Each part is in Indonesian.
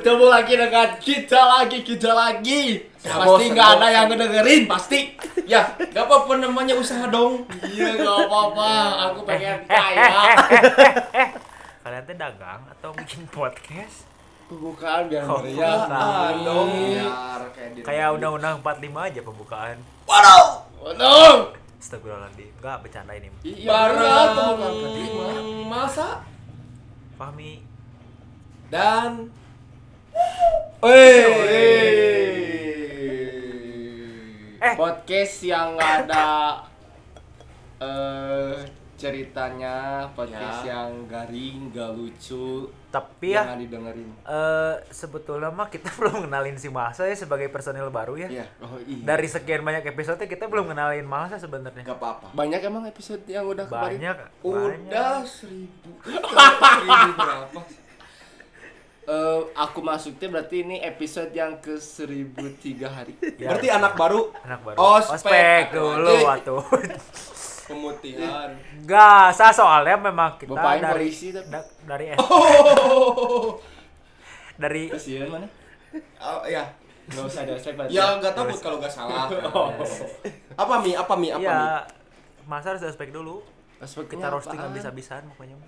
Ketemu lagi dengan kita lagi, kita lagi. Ya, pasti nggak ada yang ngedengerin, pasti. Ya, gak apa-apa namanya usaha dong. Iya nggak apa-apa, aku pengen Eh, kaya. Kalian teh dagang atau bikin podcast? Pembukaan biar Oh, meriah. pembukaan. dong. Biar kayak di Kayak undang-undang 45 aja pembukaan. Waduh. Waduh. Astagfirullahaladzim. Enggak bercanda ini. Iya, pertama. masa Fahmi. dan Eh. podcast yang ada eh ceritanya, podcast Ya. yang garing, gak lucu, Tapi ya jangan didengerin. eh sebetulnya mah kita belum kenalin si Masa ya sebagai personil baru ya. Iya, Oh iya. Dari sekian banyak episode kita belum kenalin Masa sebenarnya. gak apa-apa. Banyak emang episode yang udah kemarin? Banyak. Udah banyak. seribu. seribu berapa? Eh, aku masuknya berarti ini episode yang ke 1003 hari. Ya, Berarti anak baru anak baru. Ospek. Ospek dulu waktu. pemutihan. Enggak, saya soalnya memang kita Bapaknya dari polisi tapi. da- dari S- Oh. dari ya mana? Oh, ya. Gak usah ada ospek berarti. Ya nggak tahu kalau nggak salah. Apa mi? Apa mi? Apa mi? ya masa harus ospek dulu. Ospeknya Kita roasting habis-habisan pokoknya.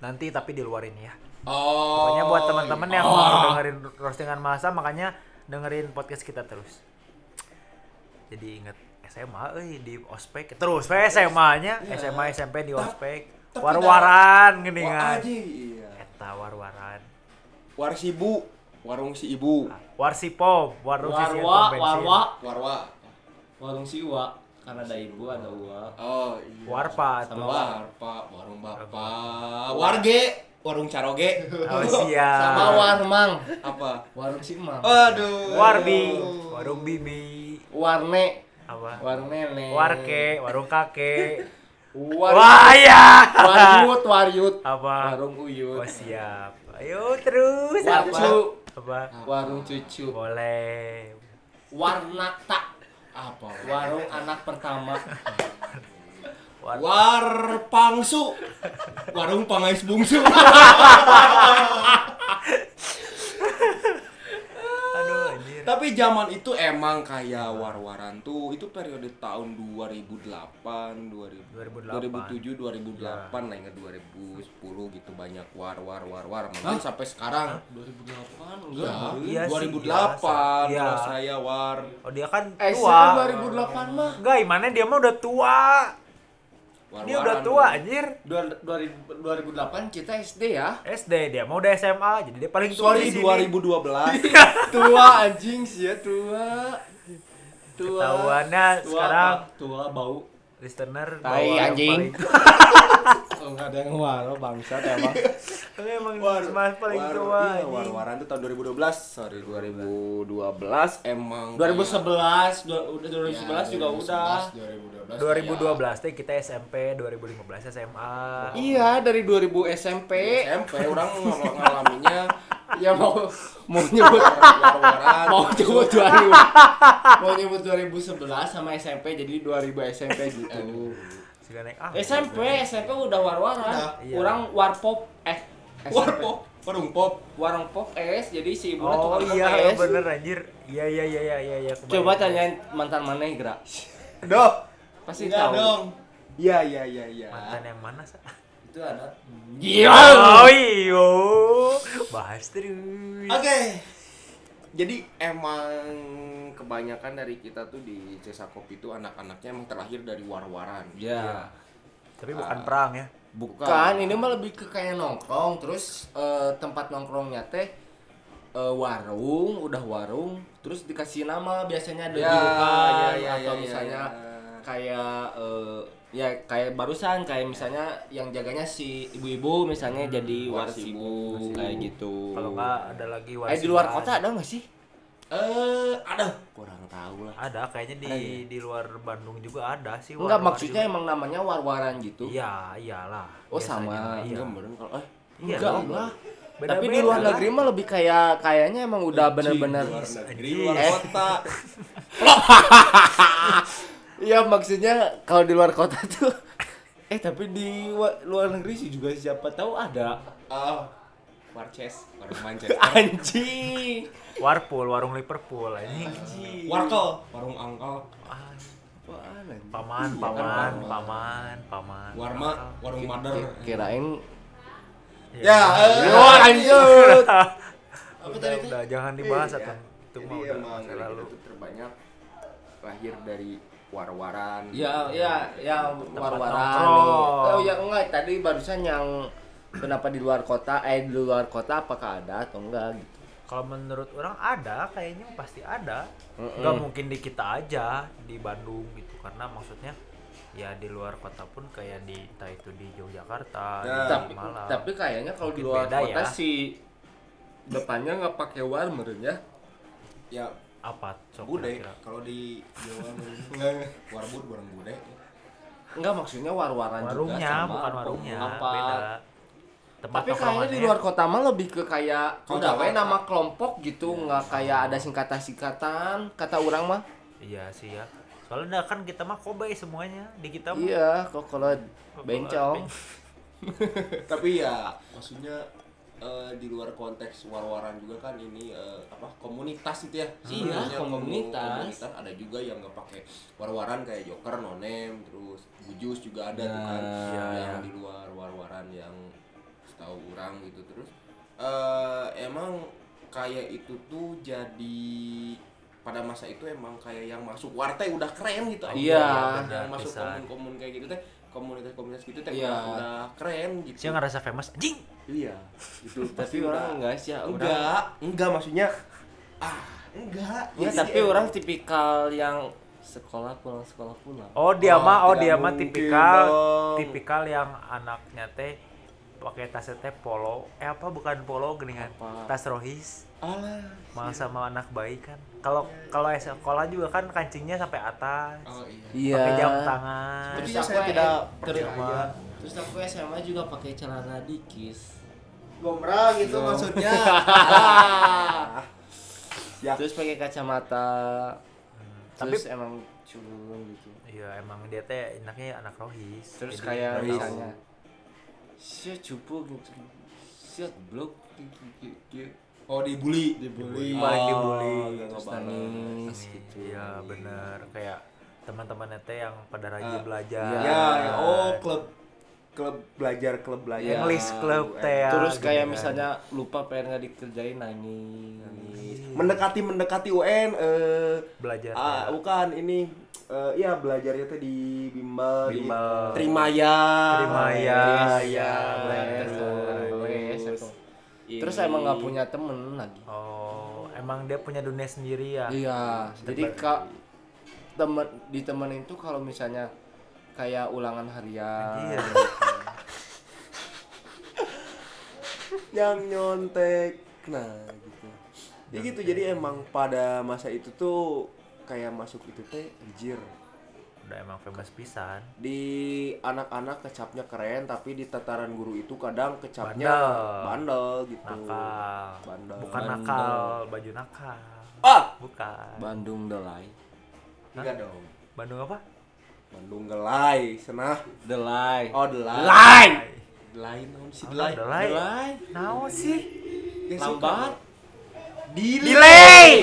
Nanti tapi di luar ini ya. Oh. Pokoknya buat teman-teman yang oh. mau dengerin roastingan masa makanya dengerin podcast kita terus. Jadi inget SMA euy di ospek terus SMA-nya Ya. SMA SMP di ospek war-waran gini kan. Iya. Eta war-waran. War si ibu, warung si ibu. Warung sisian Warwa, pom bensin. warwa, Warwa. warung si Uwa. Karena ada ibu, ada Uwa. Oh iya. Warpat. Sama Warpa, warung bapak. Warge, warung caroge. Oh siap. Sama warmang, Apa? warung si Emang. Aduh. Warbi, warung bibi, Warne, apa? warung nenek. Warke, warung kakek. War Wah ya. Waryut, waryut. Apa? Warung Oh uyut. siap. Ayo terus Warcu. apa? Warung cucu. Boleh. Warnakta. Apa? Warung anak pertama. War War pangsu. Warung pangais bungsu. Aduh anjir. Tapi zaman itu emang kayak war-waran tuh itu periode tahun 2008, 2000, 2007, 2008. 2008 lah ingat 2010 gitu banyak war war war war. Mungkin sampai sekarang 2008 enggak. Iya sih, 2008 biasa. Iya. kalau saya war. Oh dia kan Eh, tua. 2008 mah. Enggak, gimana dia mah udah tua. War Dia udah tua anjir. Dua- dua ribu- 2008 kita SD ya. SD dia mau udah SMA jadi dia paling tua Sorry di sini. 2012. tua anjing sih ya tua. Tua. Ketahuannya Tua sekarang apa? tua bau. listener Tai, anjing. Oh enggak ada yang waro bangsat emang. Tapi emang War, Mas paling war- tua. Iya, anjing. war-waran tuh tahun 2012. Sorry 2012 emang 2011, dua- udah Ya, 2011 juga udah. 2012. 2012 teh kita SMP, 2015 SMA. Iya, dari 2000 SMP. SMP orang ng- ngalaminnya Ya mau mau nyebut mau nyebut 2000 mau nyebut 2011 sama SMP jadi 2000 SMP gitu. Sudah naik ah. SMP SMP udah war-waran. Iya. Orang warpop eh SMP. Warpop, warung pop. warung pop es jadi si ibu Oh tukang pop iya es. bener anjir. Iya iya iya iya iya iya. kebayang. Coba tanyain mantan mana gerak. Doh. Pasti Enggak tahu. dong. Iya iya iya iya. mantan yang mana sih? Itu ada. Oh iyo. Bahas terus. Oke. Jadi emang kebanyakan dari kita tuh di Cesa Kopi itu anak-anaknya emang terlahir dari war-waran. Ya. Tapi bukan Ah. perang ya. Bukan, ini mah lebih ke kayak nongkrong, terus eh, tempat nongkrongnya teh eh, warung, udah warung, terus dikasih nama biasanya ada Ya, julukan ya, ya, atau ya, misalnya ya. kayak eh, ya kayak barusan kayak misalnya yang jaganya si ibu-ibu misalnya jadi warsibu. warsibu kayak gitu. Kalau enggak ada lagi Eh di luar kota ada nggak sih? Eh, ada. Kurang tahu lah. Ada kayaknya di Ada ya? di luar Bandung juga ada sih. Enggak war-war maksudnya juga. emang namanya war-waran gitu. Iya, iyalah. Oh, sama. Iya. Enggak bener kalau eh Iya, Enggak lah. Beda-beda Tapi di luar lah. negeri mah lebih kayak kayaknya emang udah bener-bener luar negeri, Anjing. luar Eh. kota. Iya maksudnya kalau di luar kota tuh eh tapi di luar negeri sih juga siapa tahu ada. Ah, Warces, warung Manchester. Anjing. Warpool, warung Liverpool anjing. Warkel, warung Apaan anjing? Paman, Iya, paman, paman. paman. Warma, warung mother. Kirain Ya, Ya, eh. Yo lanjut. Apa udah, tadi udah jangan dibahas Iya. atau itu Jadi mah udah emang masa dari lalu. kita tuh terbanyak lahir dari war-waran. Ya, ya, ya war-waran. Oh ya enggak, tadi barusan yang kenapa di luar kota, eh di luar kota apakah ada atau enggak gitu. Kalau menurut orang ada, kayaknya pasti ada. Nggak mungkin di kita aja di Bandung gitu, karena maksudnya ya di luar kota pun kayak di entah itu di Yogyakarta, Ya. di tapi Malang. tapi kayaknya kalau di luar beda kota ya. sih depannya nggak pakai war ya. Ya, apa sok bude. Kalau di Jawa enggak warbud warung bude. Enggak maksudnya war-waran Warungnya juga sama bukan warungnya, apa. beda. Tempat Tapi kayaknya di nongkrongannya. luar kota mah lebih ke kayak Kalau udah Jakarta. nama kelompok gitu, nggak kayak ada singkatan-singkatan kata orang mah. Iya sih ya. Soalnya kan kita mah kobe semuanya di kita mah. Iya, kok kalau bencong. Tapi ya maksudnya eh, di luar konteks war-waran juga kan ini eh, apa komunitas itu ya. Iya, komunitas. komunitas ada juga yang nggak pakai war-waran kayak Joker, Nonem, terus Bujus juga ada tuh kan. Nah, iya, yang iya. di luar war-waran yang setahu orang gitu terus eh emang kayak itu tuh jadi pada masa itu emang kayak yang masuk warteg udah keren gitu Iya, yang benar, masuk komun-komun kayak gitu teh komunitas-komunitas gitu teh Iya. udah, udah keren gitu Saya ngerasa famous anjing. iya itu Tapi orang enggak sih, ya, udah. enggak enggak maksudnya ah enggak Enggak, Jadi tapi emang- orang tipikal yang sekolah pulang sekolah pulang. Oh, dia Oh, mah oh dia mah tipikal dong. tipikal yang anaknya teh pakai tas teh polo. Eh apa bukan polo geningan. Apa? Tas rohis. alah Malah sama anak bayi kan. Kalau kalau sekolah juga kan kancingnya sampai atas. oh iya Iya. Pakai jam tangan. Tapi Terus saya aku tidak eh, terus percaya. Terus aku SMA juga pakai celana dikis. gombrang itu Gom- maksudnya ya Terus pakai kacamata. Tapi- Terus emang culun gitu. Iya, emang dia teh anaknya anak rohis. Terus kayak misalnya Sia cupu gitu. Sia blok oh dibully Dibully. paling Oh, dibully Terus nangis gitu. Iya, bener kayak teman-temannya teh yang pada rajin Ah, belajar. iya. ya, oh klub klub belajar klub belajar English club teh ya. Terus kayak gitu kan. misalnya lupa pengen nggak dikerjain nangis. mendekati mendekati UN eh belajar. ah, teh. bukan ini eh ya belajarnya tuh di bimbel, di Bimbel. Trimaya Trimaya, Iya, les, terus. Ini. Terus emang nggak punya temen lagi. Oh, emang dia punya dunia sendiri ya? Iya, jadi kak temen di temen itu kalau misalnya kayak ulangan harian. Anjir. yang nyontek nah gitu ya gitu jadi emang pada masa itu tuh kayak masuk itu teh anjir Udah emang famous pisan. di anak-anak kecapnya keren tapi di tataran guru itu kadang kecapnya Bandel. bandel gitu Nakal. bandel Bukan Bandel. nakal, baju nakal. ah Bukan. Bandung Delay. enggak dong Bandung apa? Bandung gelai senah Delay. oh delay Delay. delay naon sih delay delay. Delay. Naon sih? Yang Lambat. delay Delay.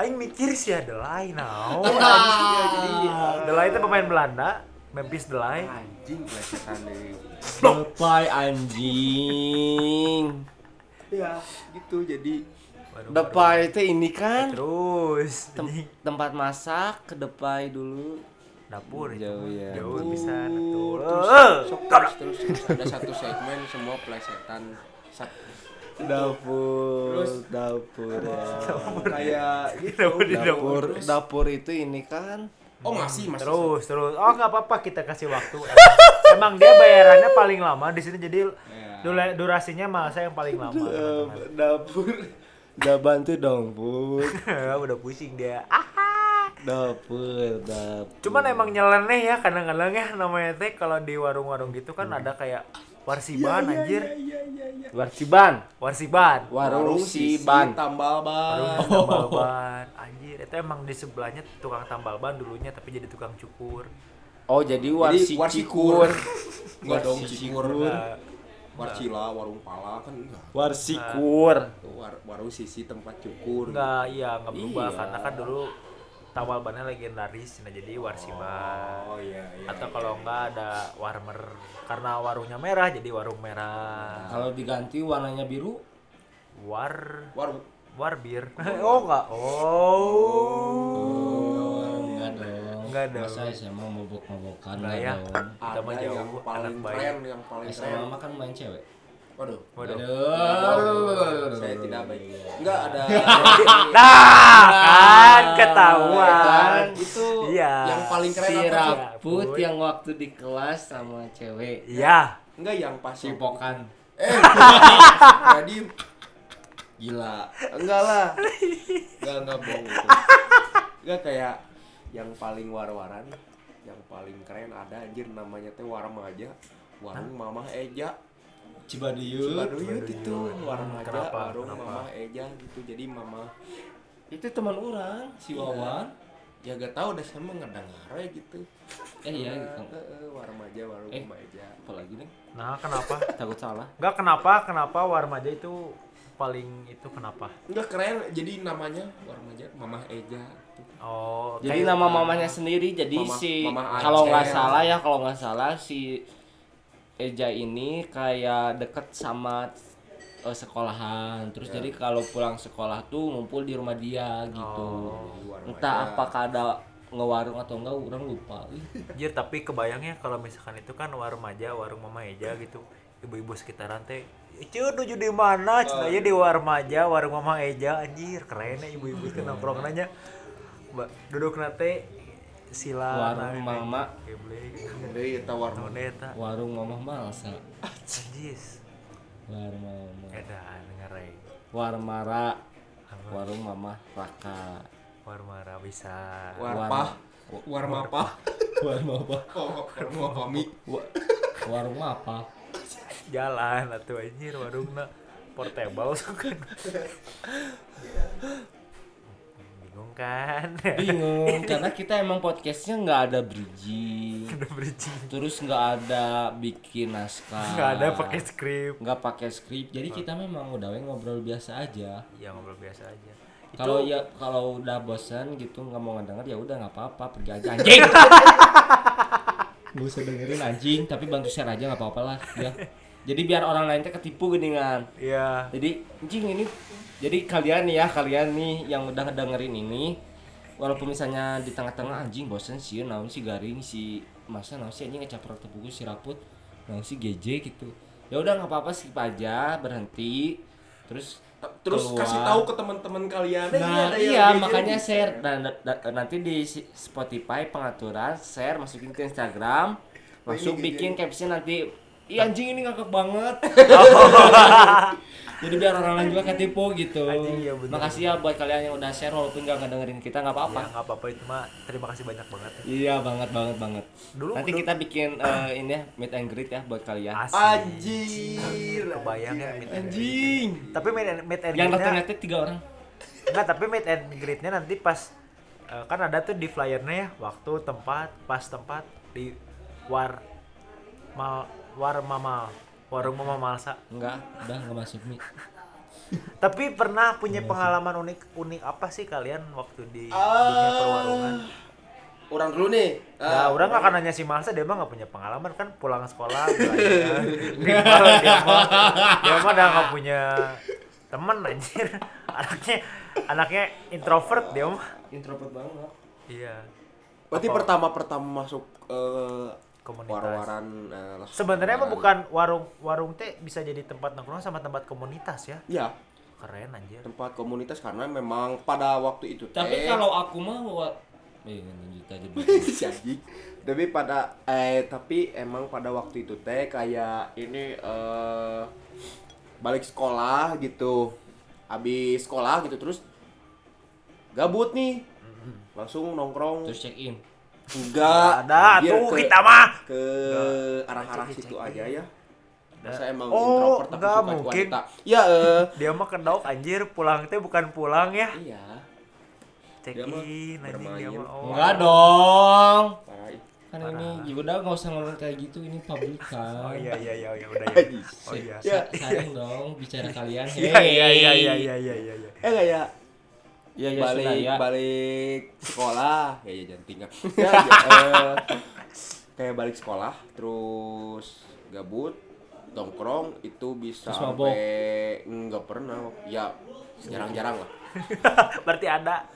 Aing mikir sih ya Delay jadi Delay itu pemain Belanda, Memphis Delay. anjing plesetan deh. Delay anjing. ya gitu jadi. Depai itu ini kan Terus tem- tempat masak ke Depai dulu. dapur itu. Jauh ya. Jauh bisa terus, terus, terus, terus. Ada satu segmen semua plesetan Dapur, Terus? dapur. ya. kayak gitu Dapur Dapur, dapur itu ini kan. oh masih masih Terus terus. Oh nggak apa-apa kita kasih waktu. Emang dia bayarannya paling lama di sini jadi Ya. durasinya mah saya yang paling lama. teman-teman. dapur. Udah bantu dong, Bu. Udah pusing dia. Ah. Dapur, dapur. Cuman emang nyeleneh ya kadang-kadang ya namanya teh kalau di warung-warung gitu kan ada kayak warsiban anjir. Warsiban. Warsiban. Warung sisi si ban. tambal Warung ban tambal ban. Anjir, itu emang di sebelahnya tukang tambal ban dulunya tapi jadi tukang cukur. Oh, jadi jadi warsi warsikur cikur. enggak dong Warsi cikur Warcila, warung pala kan enggak. Warsikur. War, warung sisi tempat cukur. Enggak, iya nggak berubah Iya. karena kan dulu tawal bannya legendaris, nah jadi warsiba. Oh iya iya. Atau iya. kalau enggak ada warmer karena warungnya merah jadi warung merah. Kalau diganti warnanya biru, War warung war bir. oh enggak. Oh. enggak dong. Enggak dong. Masa SMA mabok-mabokan Enggak ya. dong. Kita mah jauh, yang anak paling baik. keren, yang paling SMA keren. mah kan main cewek. Waduh. Waduh. Aduh. Saya tidak baik. Enggak ada. Nah, kan Kan, ketahuan. itu Iya. yang paling keren si apa sih? Raput yang waktu di kelas sama cewek Iya. Enggak yang pas cipokan Eh, jadi gila. Enggak lah. Enggak enggak bohong itu. Enggak kayak yang paling war-waran, yang paling keren ada anjir namanya teh Warmaja. Warung Mamah Eja. Cibaduyut Cibaduyut itu Warmaja, Kenapa? warung Kenapa? Mamah Eja gitu. Jadi Mama itu teman orang si Wawan ya gak tahu deh saya mah ngedengar aja gitu. eh iya Eh, gitu. eh, Warmaja, warung Eh. Mamah Eja. apalagi nih Nah, kenapa? takut salah Enggak kenapa? Kenapa Warmaja itu paling itu kenapa? Enggak keren, jadi namanya Warmaja Mamah Eja. gitu. Oh, jadi nama mamanya sendiri jadi Mama- si Mama kalau nggak salah ya kalau nggak salah si Eja ini kayak deket sama eh, sekolahan terus Ya. jadi kalau pulang sekolah tuh ngumpul di rumah dia gitu Oh, entah apakah ada ngewarung atau enggak orang lupa Ih, Anjir, tapi kebayangnya kalau misalkan itu kan warung Maja, warung Mama Eja gitu. Ibu-ibu sekitaran teh Icun nuju di mana? Cina Oh, ya di warung Maja, warung Mama Eja. Anjir, keren ya ibu-ibu itu nongkrong nanya. Mbak, duduk nate sila Warung Mama. Deui eta warung. Eta? warung mamah malsa Anjis. warung mama Edan ngereng. warmara warung mamah raka Warung Mara bisa. Warpah. Warmapah. warung apa Oh, Warmapah mi. warung apa Jalan atuh anjir warungna portable kan. Bingung kan? bingung karena kita emang podcastnya nggak ada bridging Udah bridging. terus nggak ada bikin naskah Nggak ada pakai skrip. nggak pakai skrip jadi kita memang udah ngobrol biasa aja Ya ngobrol biasa aja. Kalau ya kalau udah bosan gitu nggak mau ngedenger ya udah nggak apa-apa pergi aja anjing nggak usah dengerin anjing tapi bantu share aja nggak apa-apa lah ya jadi biar orang lain teh ketipu geningan Iya. jadi anjing ini jadi kalian nih ya kalian nih yang udah ngedengerin ini walaupun misalnya di tengah-tengah anjing bosen sih naon si garing si masa naon sih anjing ngecaprok tepuku si raput naon si GJ gitu ya udah nggak apa-apa skip aja berhenti terus Terus keluar. kasih tahu ke teman-teman kalian. Eh, Nah iya makanya share dan da- da- nanti di si- Spotify pengaturan share masukin ke Instagram masuk ini bikin caption nanti Ih anjing ini ngakak banget. Jadi biar orang lain juga ketipu gitu. Anjing, iya bener. Makasih ya buat kalian yang udah share walaupun gak ngedengerin kita nggak Ya apa-apa. nggak apa-apa itu mah. Terima kasih banyak banget. Iya banget banget banget. Dulu Nanti dulu- kita bikin eh, ini ya meet and greet ya buat kalian. Anjir. Kebayang ya meet and greet. Anjing. Tapi meet and, meet and Yang greet-nya- datang nanti tiga orang. Enggak, tapi meet and greet-nya nanti pas eh, kan ada tuh di flyernya ya, waktu, tempat, pas tempat di war mal war mama warung mama malsa. Enggak, udah nggak masuk nih. Tapi pernah punya pengalaman unik unik apa sih kalian waktu di Ah. dunia perwarungan? Orang dulu nih. Nah, Ah, orang nggak akan nanya si Malsa, dia mah nggak punya pengalaman kan pulang sekolah, belajar, rival, dia mah dia mah udah nggak punya temen anjir, anaknya anaknya introvert dia mah. Introvert banget. Iya. Berarti pertama-pertama masuk eh Komunitas. war-waran lah, Sebenarnya mah bukan warung warung teh bisa jadi tempat nongkrong sama tempat komunitas ya. Iya, Keren anjir. tempat komunitas karena memang pada waktu itu Tapi teh- kalau aku mah eh lanjut aja si anjing. Tapi pada eh tapi emang pada waktu itu teh kayak ini eh balik sekolah gitu. Habis sekolah gitu terus gabut nih. Langsung nongkrong. Terus check in. Enggak Ada tuh ke- kita mah. ke arah-arah situ aja. aja ya. Masa Da- emang Oh, introvert tapi enggak suka mungkin. wanita. Ya eh Dia mah kedok anjir pulang teh bukan pulang ya. iya. Check Dia mah in anjing dia mah. Oh. Enggak dong. Parah. kan ini ya udah nggak usah ngomong kayak gitu ini publik kan Oh iya iya iya iya udah ya. Oh iya. Ya. Sa- sayang dong bicara kalian Iya iya iya iya iya iya iya. iya. Eh enggak ya. ya, ya balik ya. balik sekolah ya ya jangan tinggal ya, ya, eh, kayak balik sekolah terus gabut nongkrong itu bisa sampai nggak pernah ya jarang-jarang lah Berarti ada.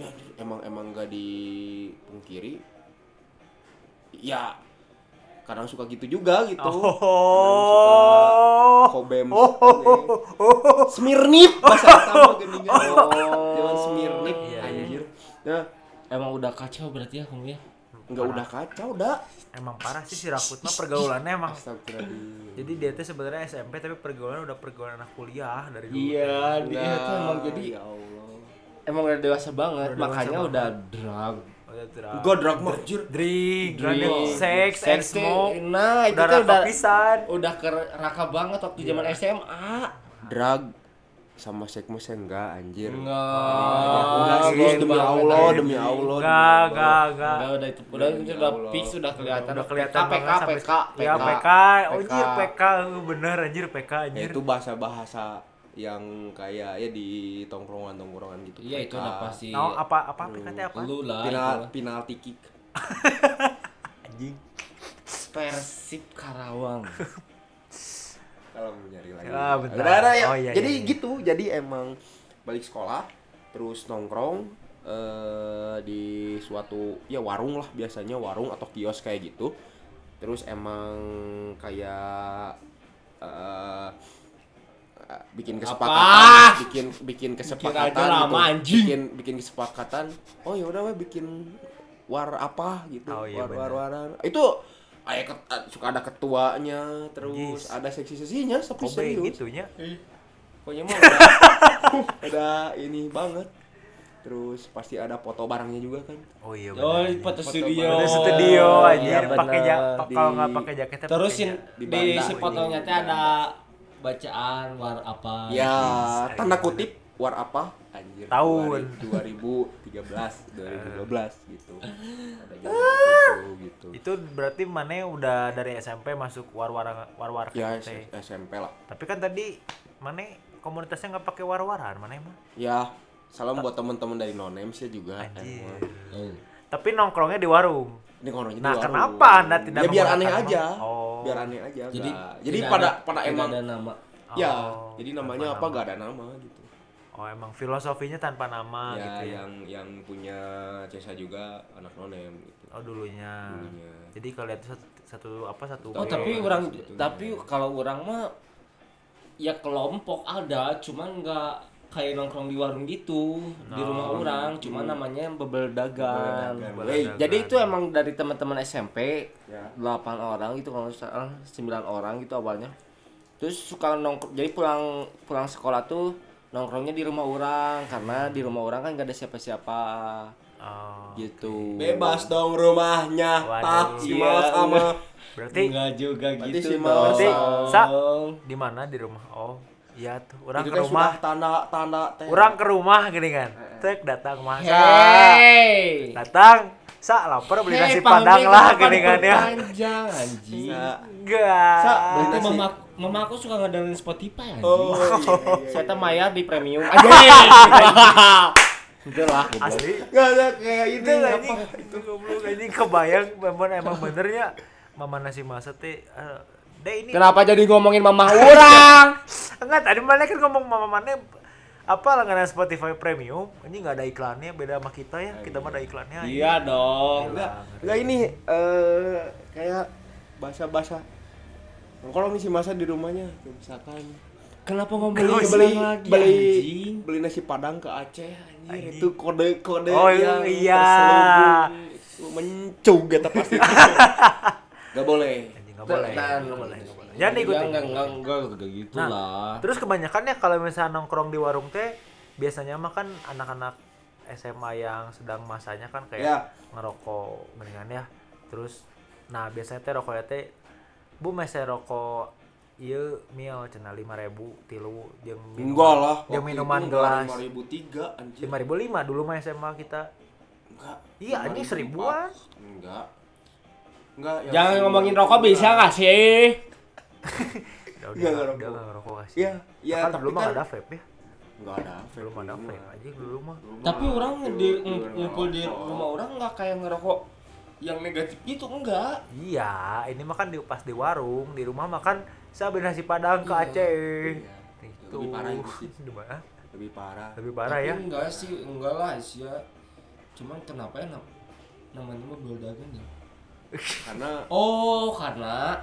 ya, emang emang nggak dipungkiri ya kadang suka gitu juga gitu kadang suka Oh. kobem smirnip bahasa sama geningan jangan smirnip Iya, iya. anjir nah emang udah kacau berarti ya kamu ya nggak udah kacau dah Emang parah sih si Rakut mah pergaulannya emang. Jadi dia tuh sebenarnya SMP tapi pergaulannya udah pergaulan anak kuliah dari dulu. iya dia tuh emang jadi ya Allah emang udah dewasa banget Udah dewasa makanya banget. udah Oh, ya, drug. Gua drug mah. Anjir drink, Drink, drink, sex, and smoke. nah itu Udah udah pisan. udah ke raka banget waktu zaman SMA drug sama sekmo enggak anjir. Enggak. Oh, serius demi Allah anjir. demi Allah demi Enggak, Allah. enggak, enggak. udah udah itu udah itu udah fix udah kelihatan. Udah kelihatan PK sampai PK Ya PK, anjir PK, bener anjir PK Ya, anjir. itu bahasa-bahasa yang kayak ya di tongkrongan-tongkrongan gitu iya itu udah pasti Nah, apa apa PK teh apa? lu lah Penal, penalti kick Anjing. Persib Karawang kalau mau nyari lagi. Ah, bentar. Ya. Oh, iya, jadi iya, iya. gitu. Jadi emang balik sekolah terus nongkrong eh di suatu ya warung lah biasanya warung atau kios kayak gitu. Terus emang kayak eh eh, bikin kesepakatan, bikin bikin kesepakatan aja lama, gitu. anjing. Bikin bikin kesepakatan. Oh ya udah we bikin war apa gitu. Oh, iya, war, benar. war waran. Itu kayak ket- eh, suka ada ketuanya terus Yes. ada seksi-seksinya tapi Kobe serius gitunya. pokoknya mah udah ada ini banget terus pasti ada foto barangnya juga kan Oh iya oh bener. foto Foto studio Ada studio anjir pakai bener. ja- pa- kalau Di- nggak pakai jaketnya terus pakai in- ja- di di, Banda si fotonya di teh ada. Bacaan war apa ya Yes, tanda kutip war apa anjir Tahun. 2013 2012 gitu ada juga gitu gitu Itu berarti mana udah dari SMP masuk war-war war-war ya kayak teh. S- SMP lah Tapi kan tadi mana komunitasnya nggak pakai war-waran mana emang? ya salam buat teman-teman dari nonem sih juga Anjir. Oh. Tapi nongkrongnya di warung. Ini nongkrongnya di Nah, warung. kenapa Anda tidak ya biar aneh menggunakan aja nama? Oh. biar aneh aja jadi nggak- jadi pada ada- pada emang ada nama ya Oh, jadi namanya apa nama. gak ada nama gitu Oh emang filosofinya tanpa nama ya, gitu ya. yang yang punya Cesa juga anak nonem gitu Oh dulunya. Dulunya. Jadi kalau lihat satu, satu apa satu oh tapi orang sebetulnya. tapi kalau orang mah ya kelompok ada cuman nggak kayak nongkrong di warung gitu di rumah Oh. orang cuman namanya bebel dagang Bebel dagang. Dagang. jadi itu emang dari teman-teman SMP Ya. 8 orang gitu kalau nggak salah 9 orang gitu awalnya terus suka nongkrong jadi pulang pulang sekolah tuh nongkrongnya di rumah orang karena di rumah orang kan gak ada siapa-siapa Oh. gitu bebas dong rumahnya Waduh. tak si Iya. malas sama Berarti Enggak juga Berarti gitu si dong. Berarti, Sa, di mana di rumah? Oh, iya tuh. Orang itu ke rumah. tanda tanda teh Orang ke rumah gini kan. Tek datang masa. Hey. Datang. Sa lapar beli nasi Hey, padang lah gini kan ya. Panjang anjing. Sa, Enggak. Sa, Berarti mama mama aku suka ngedengerin Spotify anjing. oh iya, iya. Saya teh Maya di premium aja. Itu lah. Asli. nggak ada kayak Itu lah. Itu goblok ini kebayang memang emang benernya mama nasi masa teh eh, deh ini Kenapa jadi ngomongin mama orang? enggak tadi mana kan ngomong mama mana apa langganan Spotify premium ini nggak ada iklannya beda sama kita ya kita mah ada iklannya Iya dong. enggak enggak ini eh kayak bahasa bahasa nongkrong nih si masa di rumahnya misalkan Kenapa beli ngomongin beli lagi, beli anjing? beli nasi padang ke Aceh anjir Anjing. itu kode kode Oh, yang iya. mencung gitu pasti gak boleh nggak boleh nggak boleh. nggak boleh. Jangan ikutin. enggak enggak enggak enggak gitu Nah, lah. terus kebanyakan ya kalau misalnya nongkrong di warung teh biasanya mah kan anak-anak SMA yang sedang masanya kan kayak Ya. ngerokok mendingan ya. Terus nah biasanya teh rokoknya teh bu mese rokok iya mil cina lima ribu tilu yang enggak lah yang minuman gelas. lima ribu tiga anjir. lima ribu lima dulu mah SMA kita. Enggak. Iya, anjing seribuan. enggak Enggak, yang Jangan ngomongin rokok bisa nggak sih? Udah, Nggak udah, ngerokok. udah nggak ngerokok kasih. Iya, iya, kan tapi dulu mah kan- nggak ada vape ya. Enggak ada. Belum ada vape aja dulu mah. Tapi orang di ng- ngumpul di rumah orang nggak kayak ngerokok yang negatif gitu enggak. Iya, ini mah kan di, pas di warung, di rumah makan saya beli nasi padang ke Iya, Aceh. iya. Itu. Lebih parah itu sih. Di mana? Lebih parah. Lebih parah ya. Enggak sih, enggak lah sih ya. Cuman kenapa ya nam- namanya mah dagang ya? Karena Oh, karena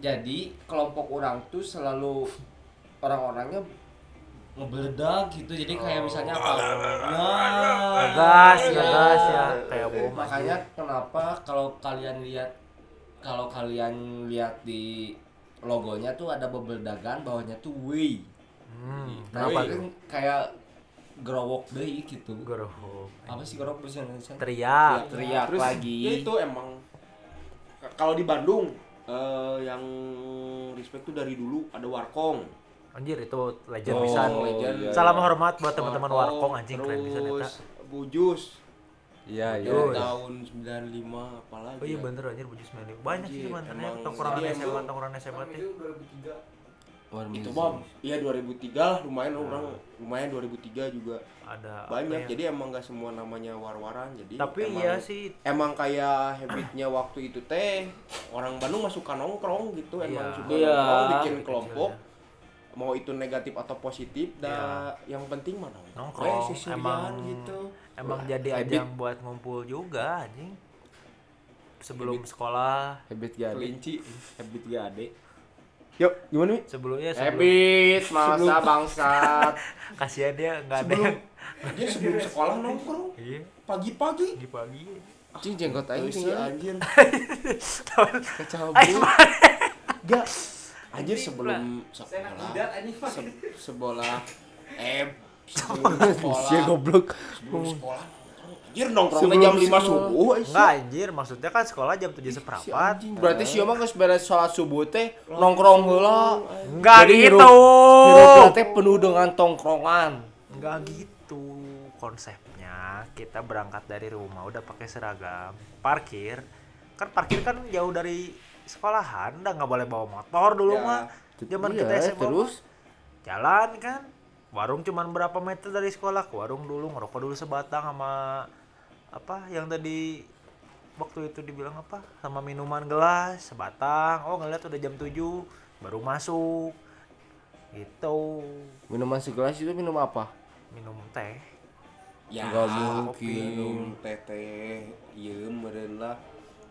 jadi kelompok orang tuh selalu orang-orangnya ngebeledak gitu. Jadi kayak misalnya apa? Nah, Ngegas, iya. ngegas ya, kayak bom Makanya kenapa kalau kalian lihat kalau kalian lihat di logonya tuh ada bebeledagan bawahnya tuh wei. Hmm, Kenapa kan tuh? kayak gerowok deh gitu. Gerhok. Apa sih gerowok bahasa Indonesia? Teriak. Teriak Terus, lagi. ya itu emang kalau di Bandung eh, yang respect tuh dari dulu ada Warkong. Anjir itu legend Oh, pisan. legend. iya, Salam iya. hormat buat teman-teman Warkong anjing keren pisan eta. terus Bujus. Iya, Ya, Yoi. tahun 95 apalagi. Oh iya ya. bener anjir bujus Meli. Banyak sih mantannya tongkrongan SMA, tongkrongan SMA teh. Itu mah iya 2003 lah lumayan orang lumayan 2003 juga Ada banyak ya? jadi emang gak semua namanya war-waran jadi Tapi emang, iya sih emang kayak habitnya waktu itu teh orang Bandung masuk ke nongkrong gitu emang Iya. suka Iya. nongkrong bikin kelompok ya. mau itu negatif atau positif dah yang penting mana Nongkrong, emang- gitu Emang Wah, jadi habit. ajang buat ngumpul juga anjing. Sebelum sekolah, Habit gade. kelinci Habit gade. Yuk gimana nih sebelumnya sebelum masa bangsat. kasihan dia nggak ada sebelum yang aja sebelum sekolah nongkrong iya pagi-pagi pagi-pagi. Anjing jenggot si sih. anjir Kecabut. Gak Anjir sebelum sekolah se- Sekolah Eh Sebelum sekolah goblok. Sebelum sekolah Anjir nongkrong Sebelum jam 5 sekolah. subuh Enggak anjir, maksudnya kan sekolah jam 7 si seperempat. anjing. Berarti si mah geus beres salat subuh teh nongkrong heula. Enggak gitu. Hirup teh penuh dengan tongkrongan. Enggak gitu konsepnya. Kita berangkat dari rumah udah pakai seragam, parkir. Kan parkir kan jauh dari sekolahan, udah nggak boleh bawa motor dulu Ya. mah. Zaman Iya, kita SMA terus jalan kan. Warung cuman berapa meter dari sekolah? Ke warung dulu ngerokok dulu sebatang sama apa yang tadi waktu itu dibilang apa? Sama minuman gelas sebatang. Oh ngeliat udah jam 7 baru masuk. Gitu. Minuman segelas itu minum apa? minum teh. Ya Nggak mungkin. Minum teh teh. Iya meren lah.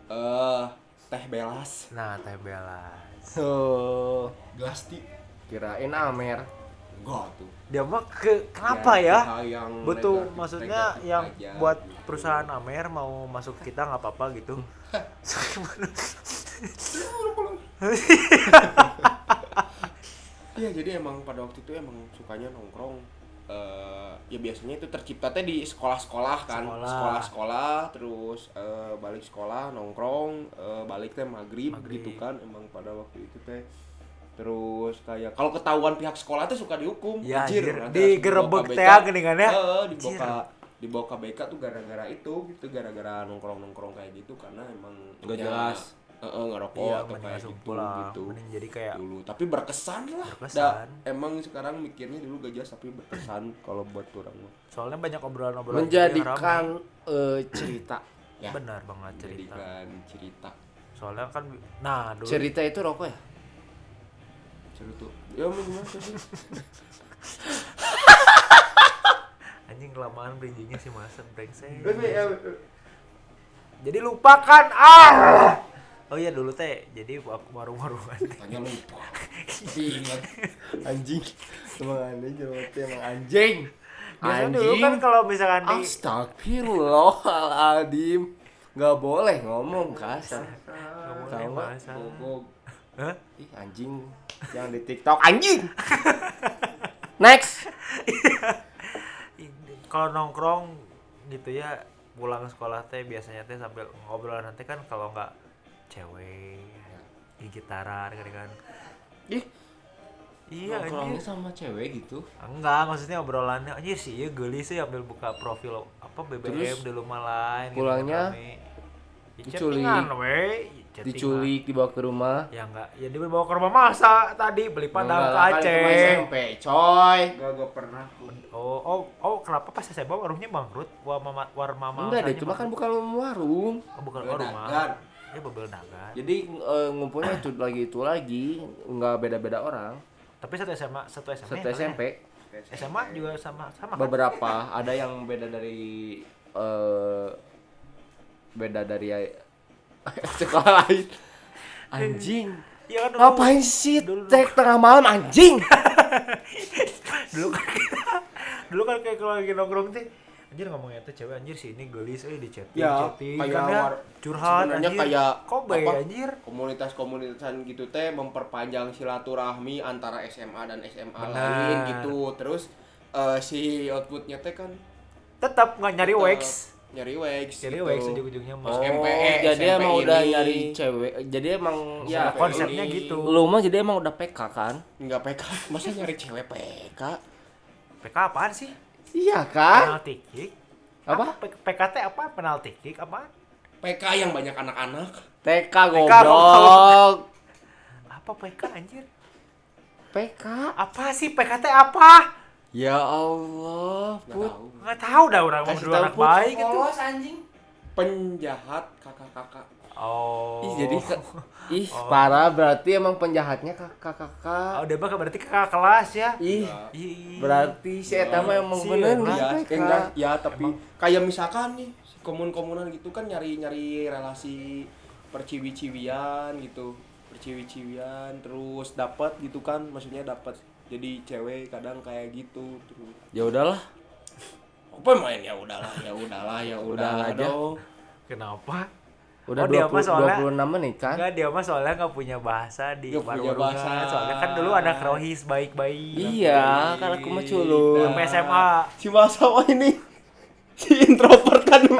Eh Teh belas. Nah teh belas. Oh, Gelas ti. Kirain Amer. Enggak tuh dia mah ke kenapa ya, hal yang betul negatif- maksudnya negatif yang aja. buat perusahaan Amer mau masuk kita nggak apa-apa gitu Iya jadi emang pada waktu itu emang sukanya nongkrong eh ya biasanya itu tercipta teh di sekolah-sekolah kan Sekolah. sekolah-sekolah terus eh, balik sekolah nongkrong eh, balik teh maghrib, Maghrib. gitu kan emang pada waktu itu teh terus kayak kalau ketahuan pihak sekolah teh suka dihukum Ya, Anjir, anjir. Digerebek teh, BK. geuningan ya. Heeh, Anjir. dibawa ke dibawa ke BK tuh gara-gara itu gitu gara-gara nongkrong-nongkrong kayak gitu karena emang Nggak ya, jelas. heeh, ngerokok iya atau kayak gitu pulang gitu mending jadi kayak dulu tapi berkesan lah Berkesan. Da, emang sekarang mikirnya dulu gak jelas tapi berkesan kalau buat orang soalnya banyak obrolan-obrolan Menjadikan eh, cerita. ya. benar banget cerita jadikan cerita soalnya kan nah dulu Cerita itu rokok ya? Seru tuh ya mau gimana sih anjing kelamaan bridgingnya si masa brengsek ya, jadi lupakan ah oh iya dulu teh jadi wa- warung-warungan tanya lupa ingat Anjing. Emang aneh jawabnya emang anjing. biasanya dulu kan kalau misalkan di Astagfirullahaladzim. Gak boleh ngomong kasar. Tahu nggak? masa Bogog. Hah? Ih anjing. Yang di TikTok anjing. Next. kalau nongkrong gitu ya pulang sekolah teh biasanya teh sambil ngobrol nanti kan kalau nggak cewek di gitaran kan kan Ih, iya nongkrongnya sama cewek gitu. enggak maksudnya obrolannya anjir sih ya geli sih ambil buka profil apa BBM Terus di rumah lain gitu, pulangnya? Ya, Diculik. we diculik dibawa ke rumah. Ya enggak ya dia bawa ke rumah masa tadi beli padang ke Enggak kan Aceh mah SMP coy. Gak gak pernah. oh oh oh kenapa pas saya bawa warungnya bangkrut? War mama war mama enggak deh cuma kan bukan warung oh, bukan Bebel warung mah dagang. ya bebel dagang. Jadi eh, ngumpulnya itu lagi itu lagi nggak beda-beda orang. Tapi satu SMA satu SMA satu ya, SMP SMA juga sama sama kan? beberapa ada yang beda dari eh beda dari sekolah lain. Anjing. Iya kan dulu, ngapain sih dulu- tek tengah malam anjing? Dulu kan dulu kan kayak kalau lagi nongkrong teh anjir ngomongnya tuh cewek anjir sih ini gelis eh di chatting Ya, chatting kayak kan ya. war- curhat anjir. kayak kobe apa? anjir? komunitas-komunitasan gitu teh memperpanjang silaturahmi antara SMA dan SMA Benar. lain gitu. Terus eh, si outputnya teh kan tetap nggak nyari wax nyari wax nyari gitu. wax ujung-ujungnya mah. Oh SMP, jadi SMP emang udah ini. nyari cewek jadi emang Ya, ya konsepnya ini. gitu. lu mah jadi emang udah PK kan? Nggak PK masa nyari cewek PK PK apaan sih? Iya kan penalti kick. Apa? P- PKT apa? Penalti kick apa? PK yang banyak anak-anak. TK goblok. goblok. Apa PK anjir? PK apa sih? PKT apa ya Allah put. tahu. Nggak tahu dah orang mau Kasih dulu tahu, anak Put. baik gitu anjing. Penjahat kakak-kakak. Oh. Ih jadi ih Oh. parah berarti emang penjahatnya kakak kakak oh mah berarti kakak kelas ya? Ih. Ih. berarti si Eta mah emang Si bener ya, enggak, ya tapi kayak misalkan nih si komun-komunan gitu kan nyari-nyari relasi perciwi-ciwian gitu. Perciwi-ciwian terus dapat gitu kan maksudnya dapat jadi cewek kadang kayak gitu ya udahlah. Apa main? Ya udahlah ya udahlah ya Udah udahlah aja. dong. Kenapa? Udah Oh, dia mah 20, soalnya- 26 menit kan? Enggak dia mah soalnya nggak punya bahasa di Nggak punya bahasa. Soalnya kan dulu anak rohis baik-baik. iya kan aku mah culun. Sampai SMA. si masa wah ini si introvert kan